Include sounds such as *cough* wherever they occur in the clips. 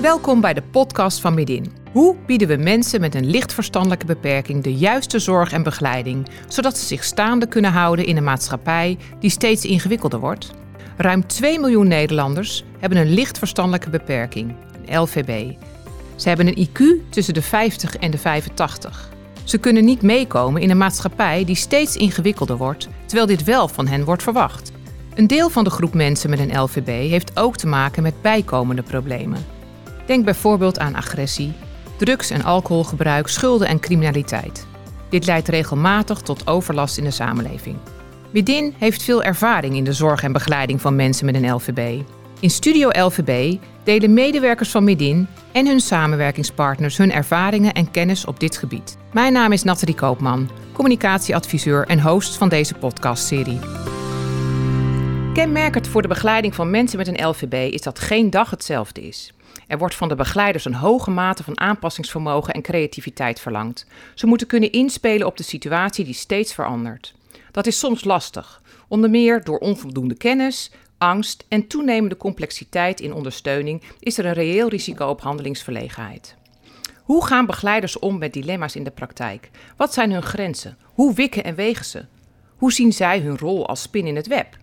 Welkom bij de podcast van Midin. Hoe bieden we mensen met een licht verstandelijke beperking de juiste zorg en begeleiding, zodat ze zich staande kunnen houden in een maatschappij die steeds ingewikkelder wordt? Ruim 2 miljoen Nederlanders hebben een licht verstandelijke beperking, een LVB. Ze hebben een IQ tussen de 50 en de 85. Ze kunnen niet meekomen in een maatschappij die steeds ingewikkelder wordt, terwijl dit wel van hen wordt verwacht. Een deel van de groep mensen met een LVB heeft ook te maken met bijkomende problemen. Denk bijvoorbeeld aan agressie, drugs- en alcoholgebruik, schulden en criminaliteit. Dit leidt regelmatig tot overlast in de samenleving. Midin heeft veel ervaring in de zorg en begeleiding van mensen met een LVB. In Studio LVB delen medewerkers van Midin en hun samenwerkingspartners hun ervaringen en kennis op dit gebied. Mijn naam is Nathalie Koopman, communicatieadviseur en host van deze podcastserie. Kenmerkend voor de begeleiding van mensen met een LVB is dat geen dag hetzelfde is. Er wordt van de begeleiders een hoge mate van aanpassingsvermogen en creativiteit verlangd. Ze moeten kunnen inspelen op de situatie die steeds verandert. Dat is soms lastig, onder meer door onvoldoende kennis, angst en toenemende complexiteit in ondersteuning is er een reëel risico op handelingsverlegenheid. Hoe gaan begeleiders om met dilemma's in de praktijk? Wat zijn hun grenzen? Hoe wikken en wegen ze? Hoe zien zij hun rol als spin in het web?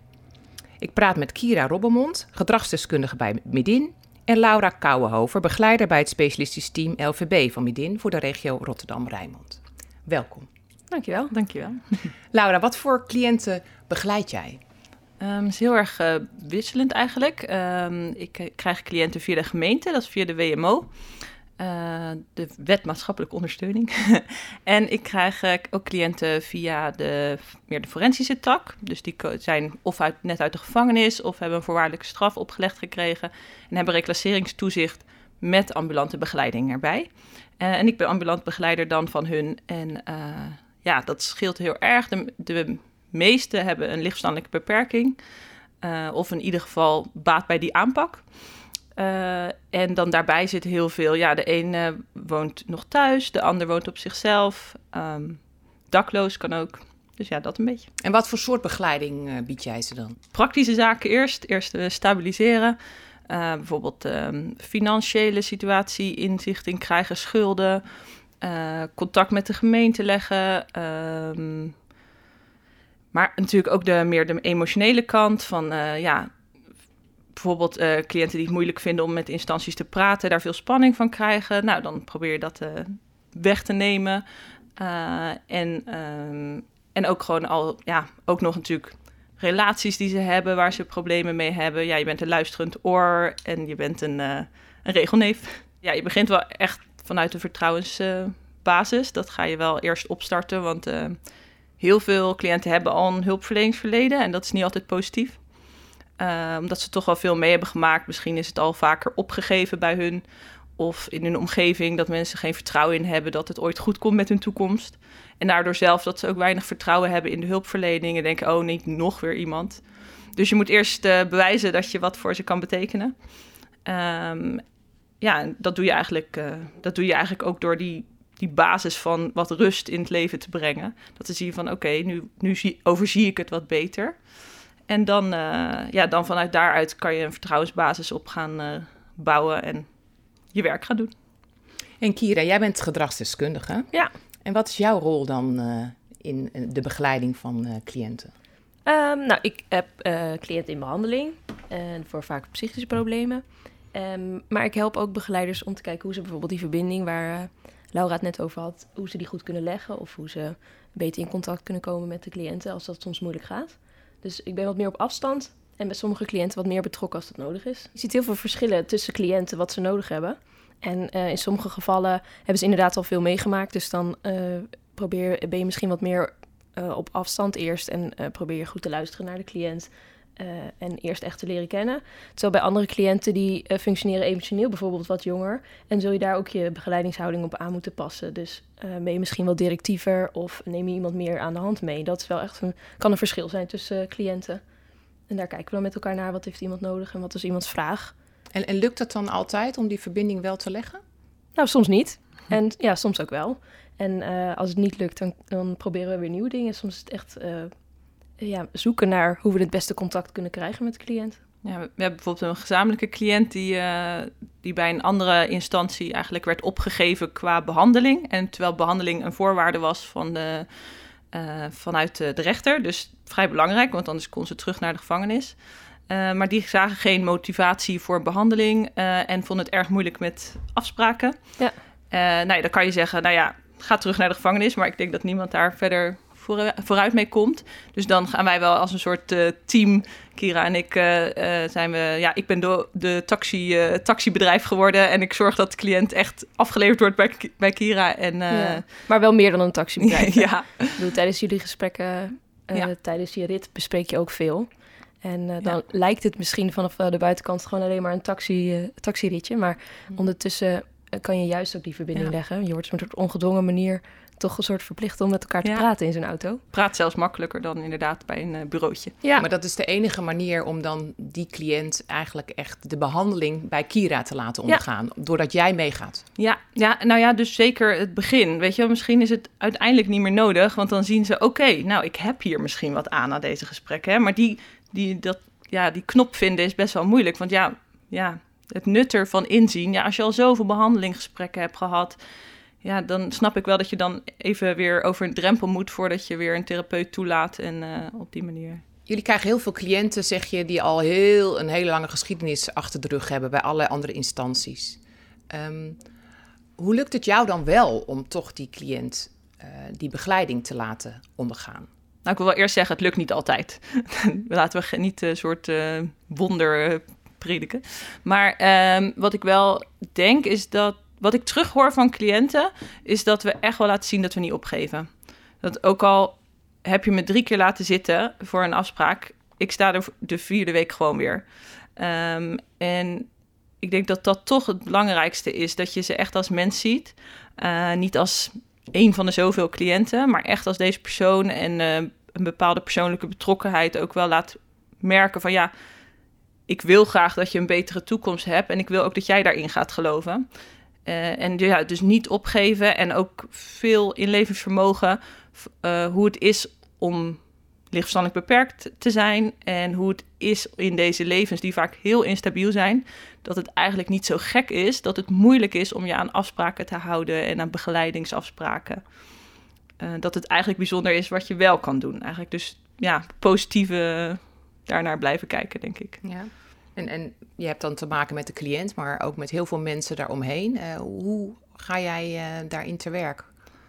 Ik praat met Kira Robbermond, gedragsdeskundige bij Midin, en Laura Kouwenhover, begeleider bij het specialistisch team LVB van Midin voor de regio Rotterdam-Rijnmond. Welkom. Dankjewel, dankjewel. *laughs* Laura, wat voor cliënten begeleid jij? Um, het is heel erg uh, wisselend eigenlijk. Um, ik krijg cliënten via de gemeente, dat is via de WMO. Uh, de wet maatschappelijke ondersteuning. *laughs* en ik krijg uh, ook cliënten via de, meer de forensische tak. Dus die zijn of uit, net uit de gevangenis of hebben een voorwaardelijke straf opgelegd gekregen. En hebben reclasseringstoezicht met ambulante begeleiding erbij. Uh, en ik ben ambulant begeleider dan van hun. En ja, dat scheelt heel erg. De, de meeste hebben een lichtverstandelijke beperking. of in ieder geval baat bij die aanpak. Uh, en dan daarbij zit heel veel. Ja, de een woont nog thuis, de ander woont op zichzelf. Um, dakloos kan ook. Dus ja, dat een beetje. En wat voor soort begeleiding uh, bied jij ze dan? Praktische zaken eerst. Eerst uh, stabiliseren. bijvoorbeeld um, financiële situatie, inzicht in krijgen, schulden. contact met de gemeente leggen. Um, maar natuurlijk ook de, meer de emotionele kant van ja, bijvoorbeeld uh, cliënten die het moeilijk vinden om met instanties te praten, daar veel spanning van krijgen. Nou, dan probeer je dat uh, weg te nemen. Uh, en, ehm, en ook gewoon al, ja, ook nog natuurlijk relaties die ze hebben waar ze problemen mee hebben. Ja, je bent een luisterend oor en je bent een, een regelneef. Ja, je begint wel echt vanuit de vertrouwensbasis. dat ga je wel eerst opstarten, want heel veel cliënten hebben al een hulpverleningsverleden en dat is niet altijd positief. Uh, omdat ze toch wel veel mee hebben gemaakt. Misschien is het al vaker opgegeven bij hun. Of in hun omgeving dat mensen geen vertrouwen in hebben dat het ooit goed komt met hun toekomst. En daardoor zelf dat ze ook weinig vertrouwen hebben in de hulpverlening. En denken, oh niet nog weer iemand. Dus je moet eerst uh, bewijzen dat je wat voor ze kan betekenen. Um, ja, dat doe je eigenlijk, uh, dat doe je eigenlijk ook door die, die basis van wat rust in het leven te brengen. Dat ze zien van oké, nu, nu zie, overzie ik het wat beter. En dan, uh, ja, dan vanuit daaruit kan je een vertrouwensbasis op gaan uh, bouwen en je werk gaan doen. En Kira, jij bent gedragsdeskundige. Ja. En wat is jouw rol dan uh, in de begeleiding van cliënten? Um, nou, ik heb cliënten in behandeling en voor vaak psychische problemen. Um, maar ik help ook begeleiders om te kijken hoe ze bijvoorbeeld die verbinding waar Laura het net over had, hoe ze die goed kunnen leggen of hoe ze beter in contact kunnen komen met de cliënten als dat soms moeilijk gaat. Dus ik ben wat meer op afstand en bij sommige cliënten wat meer betrokken als dat nodig is. Je ziet heel veel verschillen tussen cliënten wat ze nodig hebben. En uh, in sommige gevallen hebben ze inderdaad al veel meegemaakt. Dus dan uh, probeer, ben je misschien wat meer uh, op afstand eerst en probeer je goed te luisteren naar de cliënt. Uh, en eerst echt te leren kennen. Terwijl bij andere cliënten die uh, functioneren emotioneel bijvoorbeeld wat jonger. En zul je daar ook je begeleidingshouding op aan moeten passen. Dus uh, ben je misschien wel directiever of neem je iemand meer aan de hand mee. Dat is wel echt een, kan een verschil zijn tussen cliënten. En daar kijken we dan met elkaar naar. Wat heeft iemand nodig en wat is iemands vraag. En, en lukt het dan altijd om die verbinding wel te leggen? Nou, soms niet. Hm. En ja, soms ook wel. En als het niet lukt, dan, dan proberen we weer nieuwe dingen. Soms is het echt ja, zoeken naar hoe we het beste contact kunnen krijgen met de cliënt. Ja, we hebben bijvoorbeeld een gezamenlijke cliënt die, eh, die bij een andere instantie eigenlijk werd opgegeven qua behandeling. En terwijl behandeling een voorwaarde was van de, uh, vanuit de, rechter. Dus vrij belangrijk, want anders kon ze terug naar de gevangenis. Uh, maar die zagen geen motivatie voor behandeling en vonden het erg moeilijk met afspraken. Ja. nou ja, dan kan je zeggen, nou ja, ga terug naar de gevangenis. Maar ik denk dat niemand daar verder vooruit mee komt. Dus dan gaan wij wel als een soort uh, team, Kira en ik, uh, uh, zijn we, ja, ik ben de, de taxi, taxibedrijf geworden en ik zorg dat de cliënt echt afgeleverd wordt bij, bij Kira. En, ja. Maar wel meer dan een taxibedrijf. *laughs* ja. Ik bedoel, tijdens jullie gesprekken, ja. tijdens je rit bespreek je ook veel. En dan lijkt het misschien vanaf de buitenkant gewoon alleen maar een taxi, taxiritje. Maar hm. ondertussen kan je juist ook die verbinding leggen. Je wordt op een ongedwongen manier toch een soort verplicht om met elkaar te praten in zo'n auto. Praat zelfs makkelijker dan inderdaad bij een uh, bureautje. Ja, maar dat is de enige manier om dan die cliënt eigenlijk echt de behandeling bij Kira te laten ondergaan. Doordat jij meegaat. Ja, ja, nou ja, dus zeker het begin. Weet je, misschien is het uiteindelijk niet meer nodig. Want dan zien ze, oké, nou ik heb hier misschien wat aan na deze gesprekken. Hè, maar die, die, dat, ja, die knop vinden is best wel moeilijk. Want ja, ja, het nut ervan inzien. Ja, als je al zoveel behandelingsgesprekken hebt gehad ja, dan snap ik wel dat je dan even weer over een drempel moet voordat je weer een therapeut toelaat en uh, op die manier. Jullie krijgen heel veel cliënten, zeg je, die al heel een hele lange geschiedenis achter de rug hebben bij allerlei andere instanties. Um, hoe lukt het jou dan wel om toch die cliënt uh, die begeleiding te laten ondergaan? Nou, ik wil wel eerst zeggen, het lukt niet altijd. *laughs* Laten we niet een soort uh, wonder prediken. Maar um, wat ik wel denk is dat wat ik terughoor van cliënten, is dat we echt wel laten zien dat we niet opgeven. Dat ook al heb je me drie keer laten zitten voor een afspraak, ik sta er de vierde week gewoon weer. Um, en ik denk dat dat toch het belangrijkste is, dat je ze echt als mens ziet. Uh, niet als een van de zoveel cliënten, maar echt als deze persoon en uh, een bepaalde persoonlijke betrokkenheid ook wel laat merken van ja, ik wil graag dat je een betere toekomst hebt en ik wil ook dat jij daarin gaat geloven. Uh, en ja, dus niet opgeven en ook veel inlevingsvermogen uh, hoe het is om lichtverstandelijk beperkt te zijn en hoe het is in deze levens die vaak heel instabiel zijn, dat het eigenlijk niet zo gek is, dat het moeilijk is om je aan afspraken te houden en aan begeleidingsafspraken. Uh, dat het eigenlijk bijzonder is wat je wel kan doen. Eigenlijk dus ja, positieve daarnaar blijven kijken, denk ik. Ja. En, je hebt dan te maken met de cliënt, maar ook met heel veel mensen daaromheen. Uh, hoe ga jij uh, daarin te werk?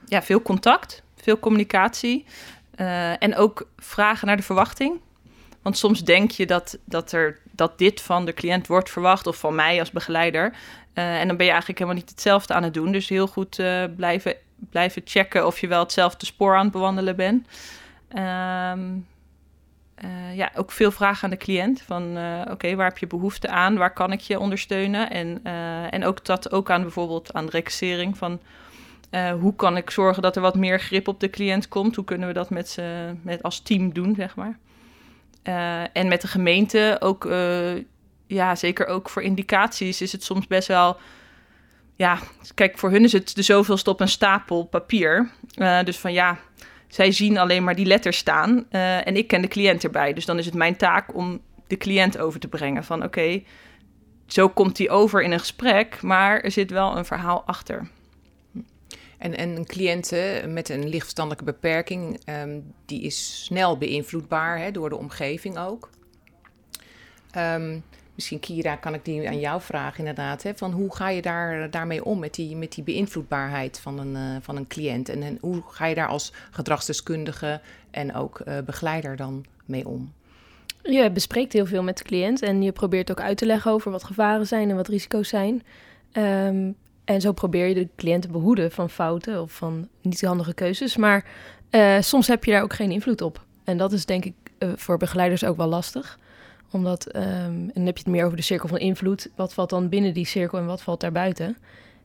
Ja, veel contact, veel communicatie uh, en ook vragen naar de verwachting. Want soms denk je dat, dat, er, dat dit van de cliënt wordt verwacht of van mij als begeleider. en dan ben je eigenlijk helemaal niet hetzelfde aan het doen. Dus heel goed blijven, blijven checken of je wel hetzelfde spoor aan het bewandelen bent. Um, uh, ja, ook veel vragen aan de cliënt. Van uh, oké, waar heb je behoefte aan? Waar kan ik je ondersteunen? En, uh, en ook dat ook aan bijvoorbeeld aan de reclassering van hoe kan ik zorgen dat er wat meer grip op de cliënt komt? Hoe kunnen we dat met, ze, met als team doen, zeg maar? en met de gemeente ook, ja, zeker ook voor indicaties is het soms best wel ja, kijk, voor hun is het de zoveelste op een stapel papier. dus van ja, zij zien alleen maar die letters staan uh, en ik ken de cliënt erbij. Dus dan is het mijn taak om de cliënt over te brengen van oké, zo komt hij over in een gesprek, maar er zit wel een verhaal achter. En, en een cliënt met een lichtverstandelijke beperking, um, die is snel beïnvloedbaar hè, door de omgeving ook. Um, Misschien, Kira, kan ik die aan jou vragen inderdaad. Hè, van hoe ga je daar, daarmee om met die, met die beïnvloedbaarheid van een, uh, van een cliënt? En, en, hoe ga je daar als gedragsdeskundige en ook uh, begeleider dan mee om? Je bespreekt heel veel met de cliënt en je probeert ook uit te leggen over wat gevaren zijn en wat risico's zijn. Um, en zo probeer je de cliënt te behoeden van fouten of van niet handige keuzes. Maar uh, soms heb je daar ook geen invloed op. En dat is denk ik voor begeleiders ook wel lastig omdat, um, en dan heb je het meer over de cirkel van invloed. Wat valt dan binnen die cirkel en wat valt daarbuiten?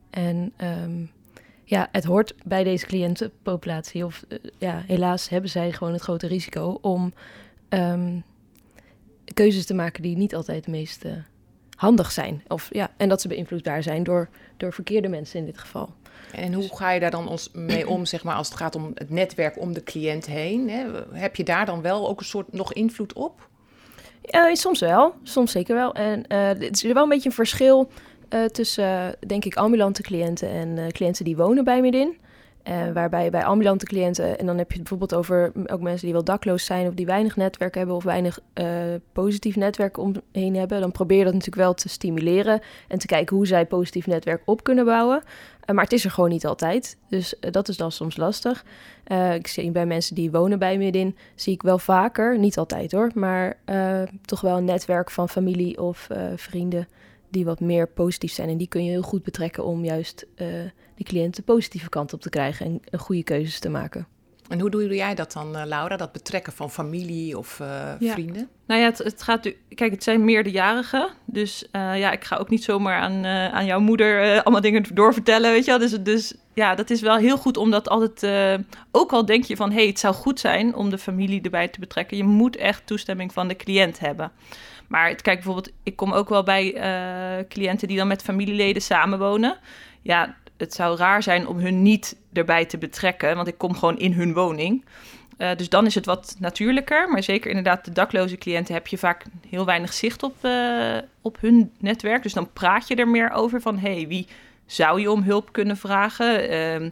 En um, ja, het hoort bij deze cliëntenpopulatie. Of uh, ja, helaas hebben zij gewoon het grote risico om um, keuzes te maken die niet altijd het meest uh, handig zijn. Of, ja, en dat ze beïnvloedbaar zijn door, door verkeerde mensen in dit geval. En hoe ga je daar dan ons mee om, zeg maar, als het gaat om het netwerk om de cliënt heen? Hè? Heb je daar dan wel ook een soort nog invloed op? Uh, soms wel, soms zeker wel. En uh, het is wel een beetje een verschil uh, tussen, denk ik, ambulante cliënten en cliënten die wonen bij Midin. Waarbij bij ambulante cliënten, en dan heb je het bijvoorbeeld over ook mensen die wel dakloos zijn of die weinig netwerk hebben of weinig positief netwerk omheen hebben, dan probeer je dat natuurlijk wel te stimuleren en te kijken hoe zij positief netwerk op kunnen bouwen. maar het is er gewoon niet altijd, dus dat is dan soms lastig. Ik zie bij mensen die wonen bij Midin, zie ik wel vaker, niet altijd hoor, maar toch wel een netwerk van familie of vrienden die wat meer positief zijn. En die kun je heel goed betrekken om juist die cliënt de positieve kant op te krijgen en, en goede keuzes te maken. En hoe doe jij dat dan, Laura? Dat betrekken van familie of uh, ja. vrienden? Nou ja, het, het, gaat. Kijk, het zijn meerderjarigen. Dus uh, ja, ik ga ook niet zomaar aan, uh, aan jouw moeder allemaal dingen doorvertellen. Weet je wel? Dus, dus ja, dat is wel heel goed om dat altijd. ook al denk je van hé, hey, het zou goed zijn om de familie erbij te betrekken. Je moet echt toestemming van de cliënt hebben. Maar kijk, bijvoorbeeld, ik kom ook wel bij cliënten die dan met familieleden samenwonen. Ja, het zou raar zijn om hun niet erbij te betrekken, want ik kom gewoon in hun woning. Uh, dus dan is het wat natuurlijker. Maar zeker inderdaad, de dakloze cliënten heb je vaak heel weinig zicht op, uh, op hun netwerk. Dus dan praat je er meer over van hey, wie zou je om hulp kunnen vragen? Uh,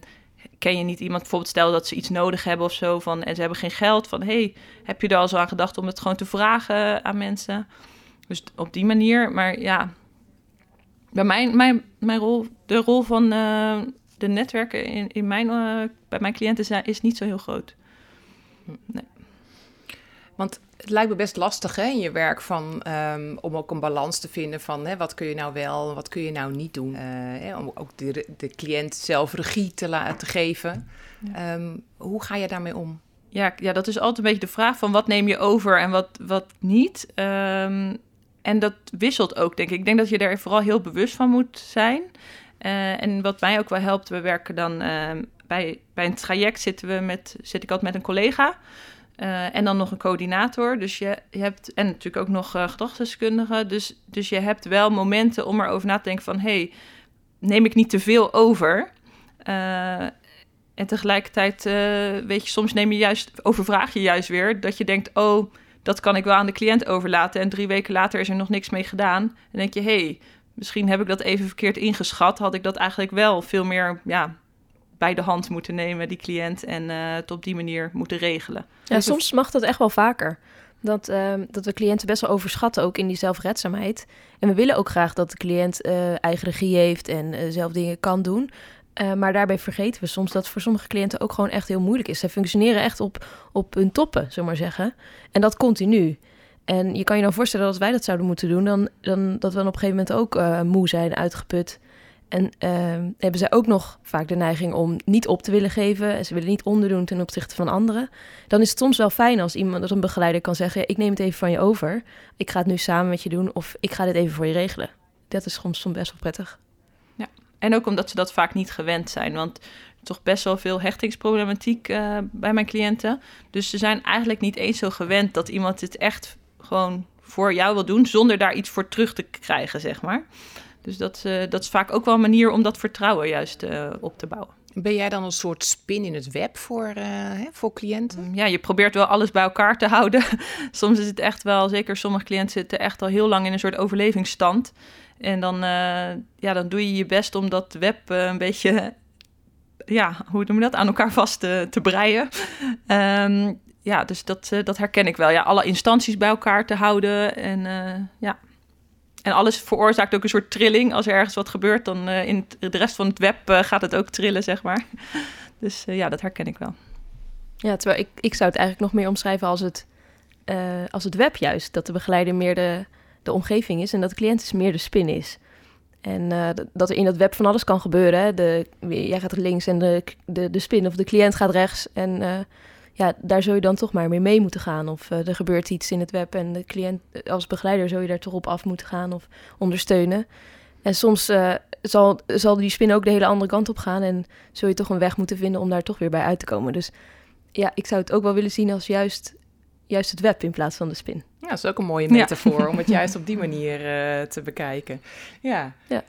ken je niet iemand, bijvoorbeeld stel dat ze iets nodig hebben of zo van en ze hebben geen geld. Van hey, heb je er al zo aan gedacht om het gewoon te vragen aan mensen? Dus op die manier. Maar ja, bij mijn, mijn, mijn rol, de rol van uh, de netwerken in, in mijn, uh, bij mijn cliënten zijn, is niet zo heel groot. Nee. Want het lijkt me best lastig hè, in je werk van, um, om ook een balans te vinden van hè, wat kun je nou wel, wat kun je nou niet doen. Uh, hè, om ook de, de cliënt zelf regie te laten geven. Ja. Um, hoe ga je daarmee om? Ja, ja, dat is altijd een beetje de vraag van wat neem je over en wat, wat niet. Um, en dat wisselt ook, denk ik. Ik denk dat je daar vooral heel bewust van moet zijn. Uh, en wat mij ook wel helpt, we werken dan uh, bij, bij een traject zitten we met, zit ik altijd met een collega. Uh, en dan nog een coördinator. Dus je, hebt, en natuurlijk ook nog gedragsdeskundigen. Dus, dus je hebt wel momenten om erover na te denken van... hé, hey, neem ik niet te veel over? en tegelijkertijd, weet je, soms neem je juist, overvraag je juist weer... dat je denkt, oh dat kan ik wel aan de cliënt overlaten. En drie weken later is er nog niks mee gedaan. Dan denk je, hé, hey, misschien heb ik dat even verkeerd ingeschat. Had ik dat eigenlijk wel veel meer ja, bij de hand moeten nemen, die cliënt. En uh, het op die manier moeten regelen. Ja, soms mag dat echt wel vaker. Dat, uh, dat we cliënten best wel overschatten, ook in die zelfredzaamheid. En we willen ook graag dat de cliënt uh, eigen regie heeft en zelf dingen kan doen. Uh, maar daarbij vergeten we soms dat voor sommige cliënten ook gewoon echt heel moeilijk is. Ze functioneren echt op, op hun toppen, zullen maar zeggen. En dat continu. En je kan je dan voorstellen dat als wij dat zouden moeten doen, dan, dan dat we dan op een gegeven moment ook uh, moe zijn, uitgeput. En uh, hebben zij ook nog vaak de neiging om niet op te willen geven. En ze willen niet onderdoen ten opzichte van anderen. Dan is het soms wel fijn als iemand, als een begeleider kan zeggen: Ik neem het even van je over. Ik ga het nu samen met je doen. Of ik ga dit even voor je regelen. Dat is soms, best wel prettig. En ook omdat ze dat vaak niet gewend zijn. Want toch best wel veel hechtingsproblematiek uh, bij mijn cliënten. Dus ze zijn eigenlijk niet eens zo gewend dat iemand het echt gewoon voor jou wil doen, zonder daar iets voor terug te krijgen, zeg maar. Dus dat, uh, dat is vaak ook wel een manier om dat vertrouwen juist uh, op te bouwen. Ben jij dan een soort spin in het web voor, hè, voor cliënten? Ja, je probeert wel alles bij elkaar te *laughs* houden. Soms is het echt wel, zeker sommige cliënten zitten echt al heel lang in een soort overlevingsstand. En dan, ja, dan doe je je best om dat web een beetje, *laughs* ja, hoe noem je dat, aan elkaar vast te, te breien. Um, ja, dus dat, dat herken ik wel. Ja, alle instanties bij elkaar te houden en ja. En alles veroorzaakt ook een soort trilling. Als er ergens wat gebeurt, dan in de rest van het web gaat het ook trillen, zeg maar. *laughs* Dus ja, dat herken ik wel. Ja, terwijl ik, ik zou het eigenlijk nog meer omschrijven als het, als het web juist. Dat de begeleider meer de de omgeving is en dat de cliënt dus meer de spin is. En uh, dat er in dat web van alles kan gebeuren. Hè? De, jij gaat links en de, de, de spin of de cliënt gaat rechts. En uh, ja, daar zul je dan toch maar mee mee moeten gaan. Of uh, er gebeurt iets in het web en de cliënt als begeleider zul je daar toch op af moeten gaan of ondersteunen. En soms zal, zal die spin ook de hele andere kant op gaan en zul je toch een weg moeten vinden om daar toch weer bij uit te komen. Dus ja, ik zou het ook wel willen zien als juist juist het web in plaats van de spin. Ja, dat is ook een mooie metafoor om het juist *laughs* op die manier uh, te bekijken. Ja. ja.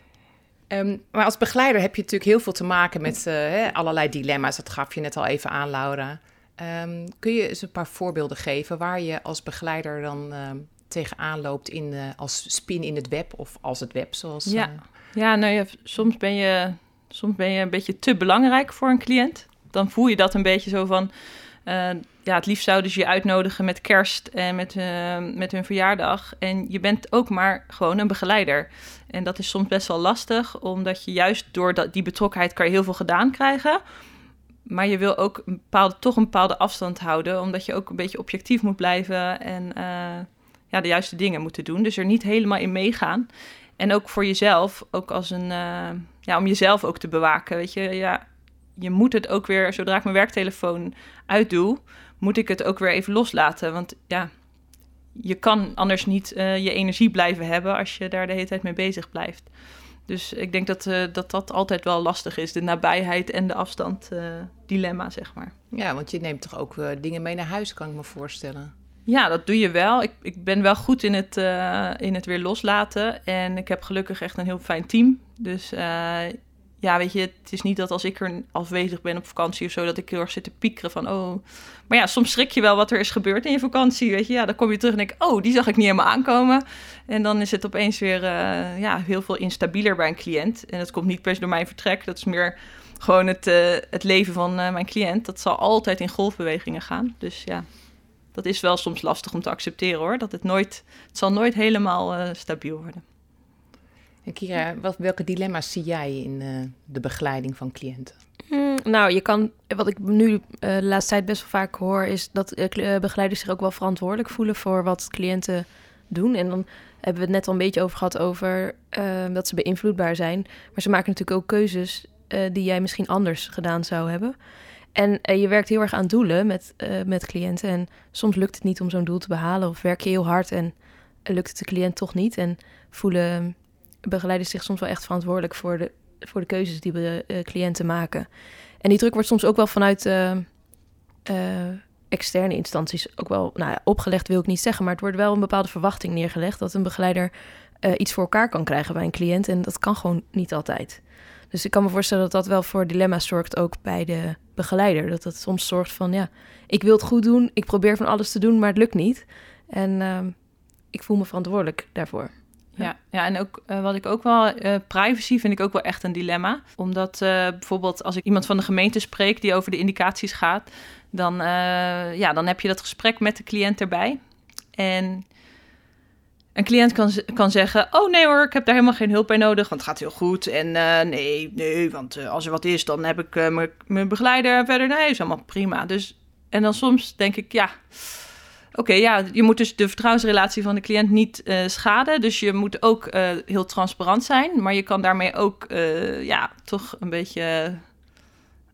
Um, maar als begeleider heb je natuurlijk heel veel te maken met uh, allerlei dilemma's. Dat gaf je net al even aan, Laura. Um, kun je eens een paar voorbeelden geven waar je als begeleider dan um, tegenaan loopt in, uh, als spin in het web of als het web, zoals... Ja, ja nou ja, soms ben, je, soms ben je een beetje te belangrijk voor een cliënt. Dan voel je dat een beetje zo van... ja, het liefst zouden ze je uitnodigen met kerst en met, met hun verjaardag. En je bent ook maar gewoon een begeleider. En dat is soms best wel lastig, omdat je juist door dat, die betrokkenheid kan je heel veel gedaan krijgen. Maar je wil ook een toch een bepaalde afstand houden, omdat je ook een beetje objectief moet blijven en uh, ja, de juiste dingen moeten doen. Dus er niet helemaal in meegaan. En ook voor jezelf, ook als een, uh, ja, om jezelf ook te bewaken. Weet je, ja, je moet het ook weer, zodra ik mijn werktelefoon uitdoe, moet ik het ook weer even loslaten. Want ja, je kan anders niet uh, je energie blijven hebben als je daar de hele tijd mee bezig blijft. Dus ik denk dat, uh, dat dat altijd wel lastig is. De nabijheid en de afstand uh, dilemma, zeg maar. Ja, want je neemt toch ook uh, dingen mee naar huis, kan ik me voorstellen. Ja, dat doe je wel. Ik, ik ben wel goed in het, in het weer loslaten. En ik heb gelukkig echt een heel fijn team. Dus ja, weet je, het is niet dat als ik er afwezig ben op vakantie of zo, dat ik heel erg zit te piekeren van, oh. Maar ja, soms schrik je wel wat er is gebeurd in je vakantie, weet je. Ja, dan kom je terug en denk oh, die zag ik niet helemaal aankomen. En dan is het opeens weer, uh, ja, heel veel instabieler bij een cliënt. En dat komt niet per se door mijn vertrek, dat is meer gewoon het, uh, het leven van uh, mijn cliënt. Dat zal altijd in golfbewegingen gaan. Dus ja, dat is wel soms lastig om te accepteren hoor. Dat het nooit, het zal nooit helemaal stabiel worden. Kira, wat, welke dilemma's zie jij in uh, de begeleiding van cliënten? Mm, nou, je kan, wat ik nu uh, de laatste tijd best wel vaak hoor, is dat begeleiders zich ook wel verantwoordelijk voelen voor wat cliënten doen. En dan hebben we het net al een beetje over gehad over dat ze beïnvloedbaar zijn. Maar ze maken natuurlijk ook keuzes die jij misschien anders gedaan zou hebben. En je werkt heel erg aan doelen met, met cliënten. En soms lukt het niet om zo'n doel te behalen. Of werk je heel hard en lukt het de cliënt toch niet. En voelen begeleiders zich soms wel echt verantwoordelijk voor de, voor de keuzes die we uh, cliënten maken. En die druk wordt soms ook wel vanuit uh, uh, externe instanties ook wel nou ja, opgelegd, wil ik niet zeggen, maar het wordt wel een bepaalde verwachting neergelegd dat een begeleider iets voor elkaar kan krijgen bij een cliënt. En dat kan gewoon niet altijd. Dus ik kan me voorstellen dat dat wel voor dilemma's zorgt, ook bij de begeleider. Dat dat soms zorgt van, ja, ik wil het goed doen, ik probeer van alles te doen, maar het lukt niet. En ehm, ik voel me verantwoordelijk daarvoor. Ja, ja en ook uh, wat ik ook wel, uh, privacy vind ik ook wel echt een dilemma. Omdat uh, bijvoorbeeld als ik iemand van de gemeente spreek die over de indicaties gaat, dan, ja, dan heb je dat gesprek met de cliënt erbij. En een cliënt kan, kan zeggen: Oh nee hoor, ik heb daar helemaal geen hulp bij nodig, want het gaat heel goed. En nee, nee, want als er wat is, dan heb ik mijn begeleider verder. Nee, is allemaal prima. Dus, en dan soms denk ik: Ja Oké, ja, je moet dus de vertrouwensrelatie van de cliënt niet uh, schaden. Dus je moet ook uh, heel transparant zijn. Maar je kan daarmee ook, uh, ja, toch een beetje...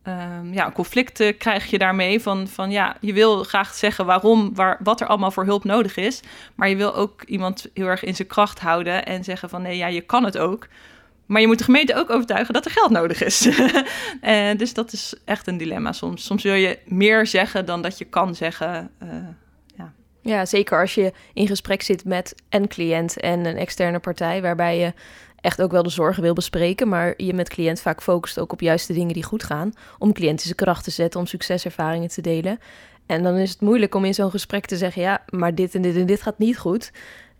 Um, ja, conflicten krijg je daarmee van, van ja, je wil graag zeggen waarom, waar, wat er allemaal voor hulp nodig is. Maar je wil ook iemand heel erg in zijn kracht houden en zeggen van nee, ja, je kan het ook. Maar je moet de gemeente ook overtuigen dat er geld nodig is. *laughs* dus dat is echt een dilemma soms. Soms wil je meer zeggen dan dat je kan zeggen. Ja, zeker als je in gesprek zit met een cliënt en een externe partij, waarbij je echt ook wel de zorgen wil bespreken, maar je met cliënt vaak focust ook op juiste dingen die goed gaan, om cliënt in zijn kracht te zetten, om succeservaringen te delen. En dan is het moeilijk om in zo'n gesprek te zeggen, ja, maar dit en dit en dit gaat niet goed.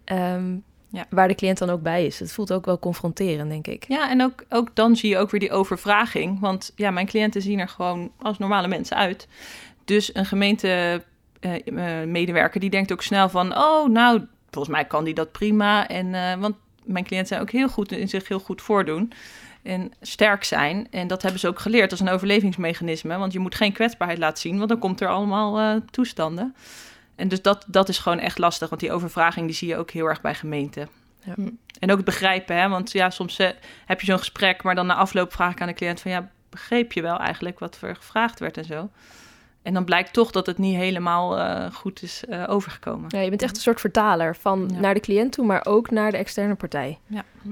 Um, ja. Waar de cliënt dan ook bij is. Het voelt ook wel confronterend, denk ik. Ja, en ook, ook dan zie je ook weer die overvraging. Want ja, mijn cliënten zien er gewoon als normale mensen uit. Dus een gemeente uh, medewerker die denkt ook snel van, oh, nou, volgens mij kan die dat prima. En, uh, want mijn cliënten zijn ook heel goed in zich heel goed voordoen en sterk zijn. En dat hebben ze ook geleerd als een overlevingsmechanisme. Want je moet geen kwetsbaarheid laten zien, want dan komt er allemaal uh, toestanden. En dus dat, dat is gewoon echt lastig, want die overvraging die zie je ook heel erg bij gemeenten. Ja. Hm. En ook het begrijpen, hè? want ja, soms heb je zo'n gesprek, maar dan na afloop vraag ik aan de cliënt van ja, begreep je wel eigenlijk wat er gevraagd werd en zo. En dan blijkt toch dat het niet helemaal uh, goed is uh, overgekomen. Ja, je bent echt een soort vertaler van naar de cliënt toe, maar ook naar de externe partij. Ja. Hm.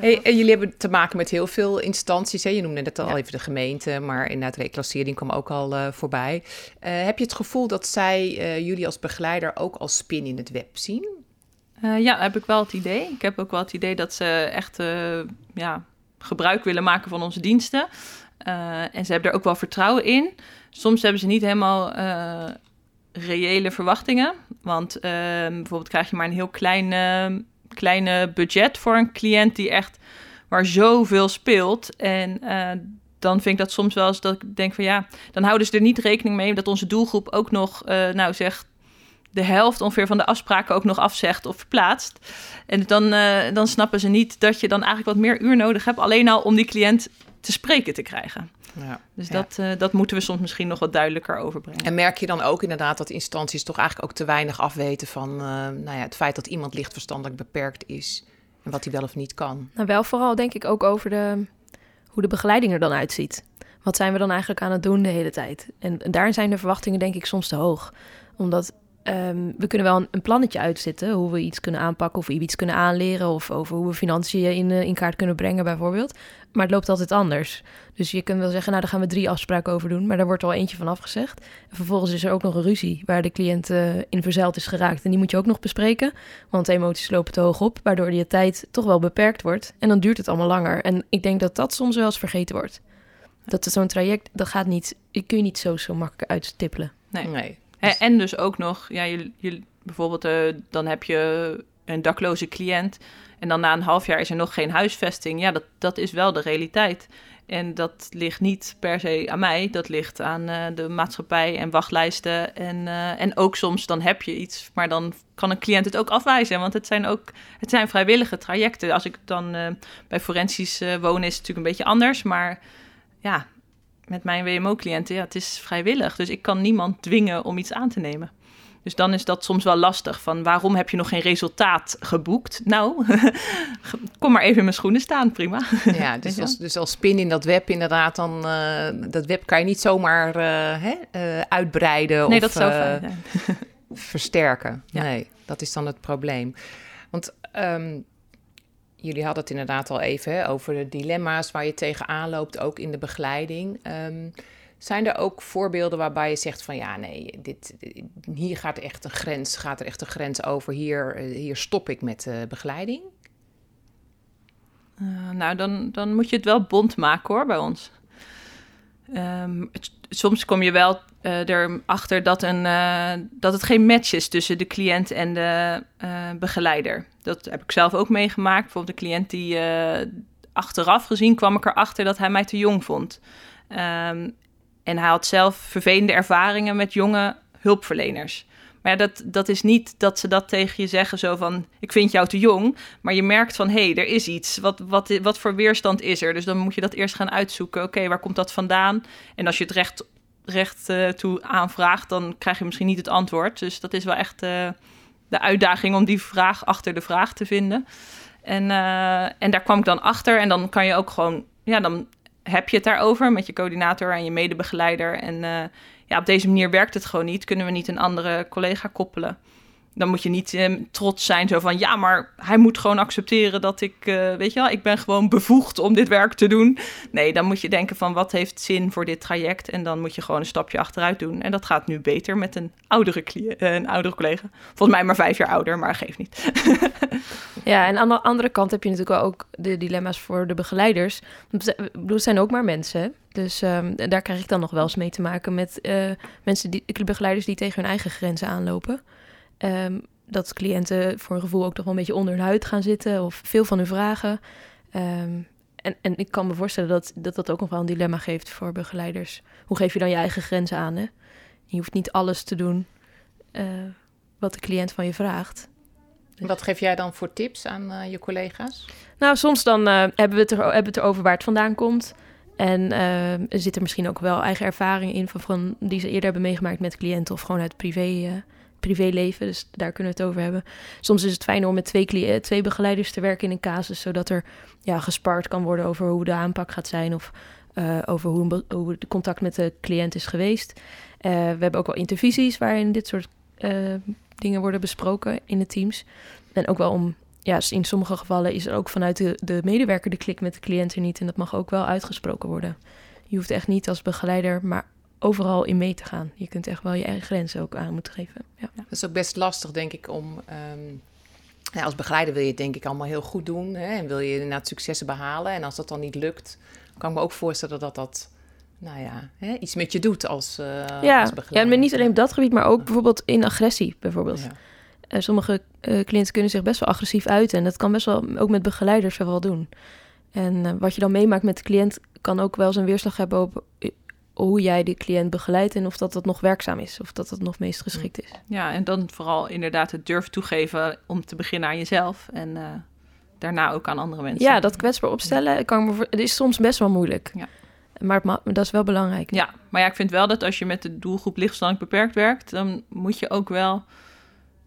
Hey, en jullie hebben te maken met heel veel instanties. Hè? Je noemde net al even de gemeente, maar inderdaad, reclassering kwam ook al uh, voorbij. heb je het gevoel dat zij jullie als begeleider ook als spin in het web zien? ja, heb ik wel het idee. Ik heb ook wel het idee dat ze echt ja, gebruik willen maken van onze diensten. en ze hebben er ook wel vertrouwen in soms hebben ze niet helemaal uh, reële verwachtingen. Want ehm, bijvoorbeeld krijg je maar een heel klein, ehm, kleine budget voor een cliënt die echt waar zoveel speelt. En eh, dan vind ik dat soms wel eens dat ik denk van ja, dan houden ze er niet rekening mee dat onze doelgroep ook nog, uh, nou zeg, de helft ongeveer van de afspraken ook nog afzegt of verplaatst. En dan, uh, dan snappen ze niet dat je dan eigenlijk wat meer uur nodig hebt, alleen al om die cliënt te spreken te krijgen. Ja, dus Dat, uh, dat moeten we soms misschien nog wat duidelijker overbrengen. En merk je dan ook inderdaad dat instanties toch eigenlijk ook te weinig afweten van uh, nou ja, het feit dat iemand lichtverstandelijk beperkt is en wat hij wel of niet kan? Nou, wel vooral denk ik ook over de, hoe de begeleiding er dan uitziet. Wat zijn we dan eigenlijk aan het doen de hele tijd? En, en daar zijn de verwachtingen denk ik soms te hoog. Omdat Um, we kunnen wel een, een, plannetje uitzetten hoe we iets kunnen aanpakken of we iets kunnen aanleren of over hoe we financiën in, uh, in kaart kunnen brengen bijvoorbeeld. Maar het loopt altijd anders. Dus je kunt wel zeggen, nou daar gaan we drie afspraken over doen, maar daar wordt al eentje van afgezegd. En vervolgens is er ook nog een ruzie waar de cliënt uh, in verzeild is geraakt en die moet je ook nog bespreken, want de emoties lopen te hoog op, waardoor je tijd toch wel beperkt wordt en dan duurt het allemaal langer. En ik denk dat dat soms wel eens vergeten wordt. Dat zo'n traject, dat gaat niet, kun je niet zo, zo makkelijk uitstippelen. Nee. nee. En, en dus ook nog, ja, je, bijvoorbeeld, uh, dan heb je een dakloze cliënt. En dan na een half jaar is er nog geen huisvesting. Ja, dat, dat is wel de realiteit. En dat ligt niet per se aan mij. Dat ligt aan uh, de maatschappij en wachtlijsten. En, uh, en ook soms dan heb je iets, maar dan kan een cliënt het ook afwijzen. Want het zijn ook het zijn vrijwillige trajecten. Als ik dan bij forensisch woon, is het natuurlijk een beetje anders. Maar ja, met mijn WMO-cliënten, ja, het is vrijwillig. Dus ik kan niemand dwingen om iets aan te nemen. Dus dan is dat soms wel lastig. Van waarom heb je nog geen resultaat geboekt? Nou, *laughs* kom maar even in mijn schoenen staan, prima. Ja, *laughs* dus als, dus als spin in dat web inderdaad, dan uh, dat web kan je niet zomaar uh, hè, uh, uitbreiden nee, of dat zou fijn zijn. *laughs* versterken. Ja. Nee, dat is dan het probleem. Want um, jullie hadden het inderdaad al even over de dilemma's waar je tegenaan loopt, ook in de begeleiding. Um, zijn er ook voorbeelden waarbij je zegt van ja, nee, dit, hier gaat echt een grens, gaat er echt een grens over, hier, hier stop ik met uh, begeleiding? Uh, nou, dan, dan moet je het wel bond maken hoor, bij ons. Het, soms kom je wel uh, erachter dat, een, uh, dat het geen match is tussen de cliënt en de uh, begeleider. Dat heb ik zelf ook meegemaakt. Bijvoorbeeld een cliënt die achteraf gezien kwam ik erachter dat hij mij te jong vond. Um, en hij had zelf vervelende ervaringen met jonge hulpverleners. Maar dat, dat is niet dat ze dat tegen je zeggen, zo van: Ik vind jou te jong. Maar je merkt van: hé, hey, er is iets. Wat, wat, wat voor weerstand is er? Dus dan moet je dat eerst gaan uitzoeken. Oké, waar komt dat vandaan? En als je het recht, recht uh, toe aanvraagt, dan krijg je misschien niet het antwoord. Dus dat is wel echt uh, de uitdaging om die vraag achter de vraag te vinden. En, uh, en daar kwam ik dan achter. En dan kan je ook gewoon, ja, dan heb je het daarover met je coördinator en je medebegeleider. En ja, op deze manier werkt het gewoon niet. Kunnen we niet een andere collega koppelen? Dan moet je niet uh, trots zijn, zo van ja, maar hij moet gewoon accepteren dat ik, uh, weet je wel, ik ben gewoon bevoegd om dit werk te doen. Nee, dan moet je denken van wat heeft zin voor dit traject en dan moet je gewoon een stapje achteruit doen. En dat gaat nu beter met een oudere, een oudere collega. Volgens mij maar vijf jaar ouder, maar geeft niet. *laughs* ja, en aan de andere kant heb je natuurlijk ook de dilemma's voor de begeleiders. Ik bedoel, zijn ook maar mensen. Dus um, daar krijg ik dan nog wel eens mee te maken met uh, mensen die, begeleiders die tegen hun eigen grenzen aanlopen. Um, dat cliënten voor een gevoel ook toch wel een beetje onder hun huid gaan zitten of veel van hun vragen. Um, en, en ik kan me voorstellen dat, dat dat ook nog wel een dilemma geeft voor begeleiders. Hoe geef je dan je eigen grenzen aan? Hè? Je hoeft niet alles te doen uh, wat de cliënt van je vraagt. Dus... Wat geef jij dan voor tips aan uh, je collega's? Nou, soms dan uh, hebben, we het er, hebben we het erover waar het vandaan komt. En er zit er misschien ook wel eigen ervaring in van, van die ze eerder hebben meegemaakt met cliënten of gewoon uit privé privéleven. Dus daar kunnen we het over hebben. Soms is het fijn om met twee, twee begeleiders te werken in een casus, zodat er ja, gespart kan worden over hoe de aanpak gaat zijn of uh, over hoe, hoe de contact met de cliënt is geweest. We hebben ook wel intervisies waarin dit soort dingen worden besproken in de teams. En ook wel om, ja, in sommige gevallen is er ook vanuit de, de medewerker de klik met de cliënt er niet. En dat mag ook wel uitgesproken worden. Je hoeft echt niet als begeleider, maar overal in mee te gaan. Je kunt echt wel je eigen grenzen ook aan moeten geven. Ja. Dat is ook best lastig, denk ik, om... Um, ja, als begeleider wil je het denk ik allemaal heel goed doen. Hè, en wil je inderdaad successen behalen. En als dat dan niet lukt, kan ik me ook voorstellen dat dat nou ja, hè, iets met je doet als, uh, ja, als ja, maar niet alleen op dat gebied, maar ook bijvoorbeeld in agressie bijvoorbeeld. Ja. Uh, sommige uh, cliënten kunnen zich best wel agressief uiten en dat kan best wel ook met begeleiders wel doen. En wat je dan meemaakt met de cliënt kan ook wel zijn weerslag hebben op hoe jij de cliënt begeleidt en of dat dat nog werkzaam is, of dat dat nog meest geschikt is. Ja, en dan vooral inderdaad het durven toegeven om te beginnen aan jezelf en daarna ook aan andere mensen. Ja, dat kwetsbaar opstellen kan me het is soms best wel moeilijk. Ja. Maar dat is wel belangrijk. Ja, maar ja, ik vind wel dat als je met de doelgroep lichtverstandelijk beperkt werkt, dan moet je ook wel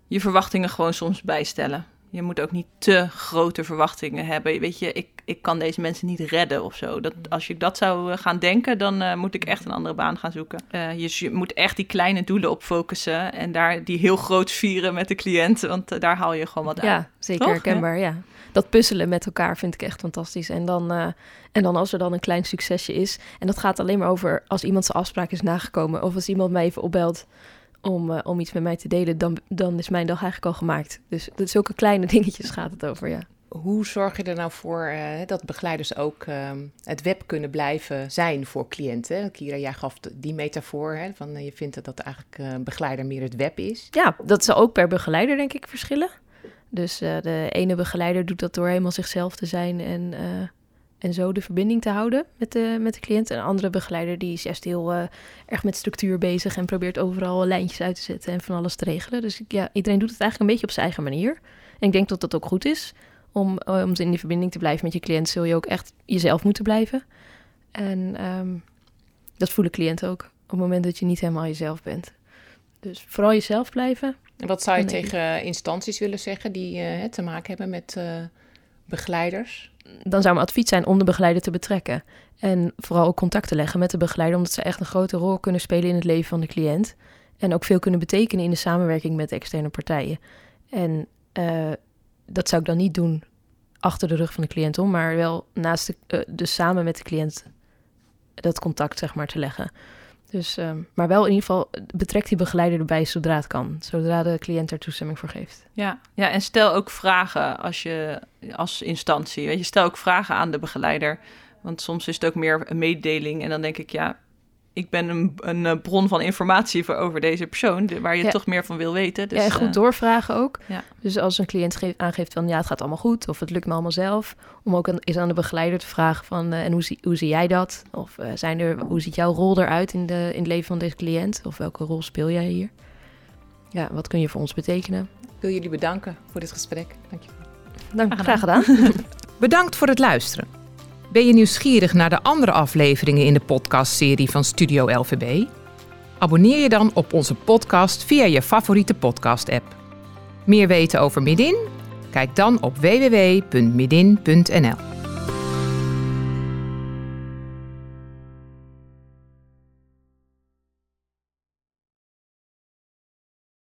je verwachtingen gewoon soms bijstellen. Je moet ook niet te grote verwachtingen hebben. Weet je, ik, ik kan deze mensen niet redden of zo. Dat, als je dat zou eh, gaan denken, dan uh, moet ik echt een andere baan gaan zoeken. Uh, je, je, moet echt die kleine doelen op focussen en daar die heel groot vieren met de cliënt, want daar haal je gewoon wat uit. Ja, zeker Toch? herkenbaar, ja. Dat puzzelen met elkaar vind ik echt fantastisch. En dan, en dan als er dan een klein succesje is, en dat gaat alleen maar over als iemand zijn afspraak is nagekomen of als iemand mij even opbelt om, uh, om iets met mij te delen, dan, dan is mijn dag eigenlijk al gemaakt. Dus dat zulke kleine *laughs* dingetjes gaat het over, ja. Hoe zorg je er nou voor uh, dat begeleiders ook uh, het web kunnen blijven zijn voor cliënten? Kira, jij gaf die metafoor hè, van uh, je vindt dat, dat eigenlijk een begeleider meer het web is. Ja, dat zal ook per begeleider denk ik verschillen. Dus de ene begeleider doet dat door helemaal zichzelf te zijn en en zo de verbinding te houden met de, met de cliënt. En een andere begeleider die is juist heel uh, erg met structuur bezig en probeert overal lijntjes uit te zetten en van alles te regelen. Dus ja, iedereen doet het eigenlijk een beetje op zijn eigen manier. En ik denk dat dat ook goed is. Om, om in die verbinding te blijven met je cliënt, zul je ook echt jezelf moeten blijven. En um, dat voelen cliënten ook op het moment dat je niet helemaal jezelf bent. Dus vooral jezelf blijven. En wat zou je tegen instanties willen zeggen die uh, te maken hebben met uh, begeleiders? dan zou mijn advies zijn om de begeleider te betrekken. En vooral ook contact te leggen met de begeleider, omdat ze echt een grote rol kunnen spelen in het leven van de cliënt. En ook veel kunnen betekenen in de samenwerking met externe partijen. En uh, dat zou ik dan niet doen achter de rug van de cliënt om, maar wel naast de, uh, dus samen met de cliënt dat contact zeg maar te leggen. Dus, um, maar wel in ieder geval betrekt die begeleider erbij zodra het kan. Zodra de cliënt er toestemming voor geeft. Ja, ja en stel ook vragen als je als instantie. Weet je, stel ook vragen aan de begeleider. Want soms is het ook meer een mededeling. En dan denk ik, ja, ik ben een, een bron van informatie voor over deze persoon, waar je ja. toch meer van wil weten. Dus, ja, en goed doorvragen ook. Ja. Dus als een cliënt geeft, aangeeft van ja, het gaat allemaal goed of het lukt me allemaal zelf, om ook is aan de begeleider te vragen van uh, en hoe zie, hoe zie jij dat? Of uh, zijn er, hoe ziet jouw rol eruit in, de, in het leven van deze cliënt? Of welke rol speel jij hier? Ja, wat kun je voor ons betekenen? Ik wil jullie bedanken voor dit gesprek. Dank je. Dank, graag gedaan. *laughs* Bedankt voor het luisteren. Ben je nieuwsgierig naar de andere afleveringen in de podcastserie van Studio LVB? Abonneer je dan op onze podcast via je favoriete podcast-app. Meer weten over Midin? Kijk dan op www.midin.nl.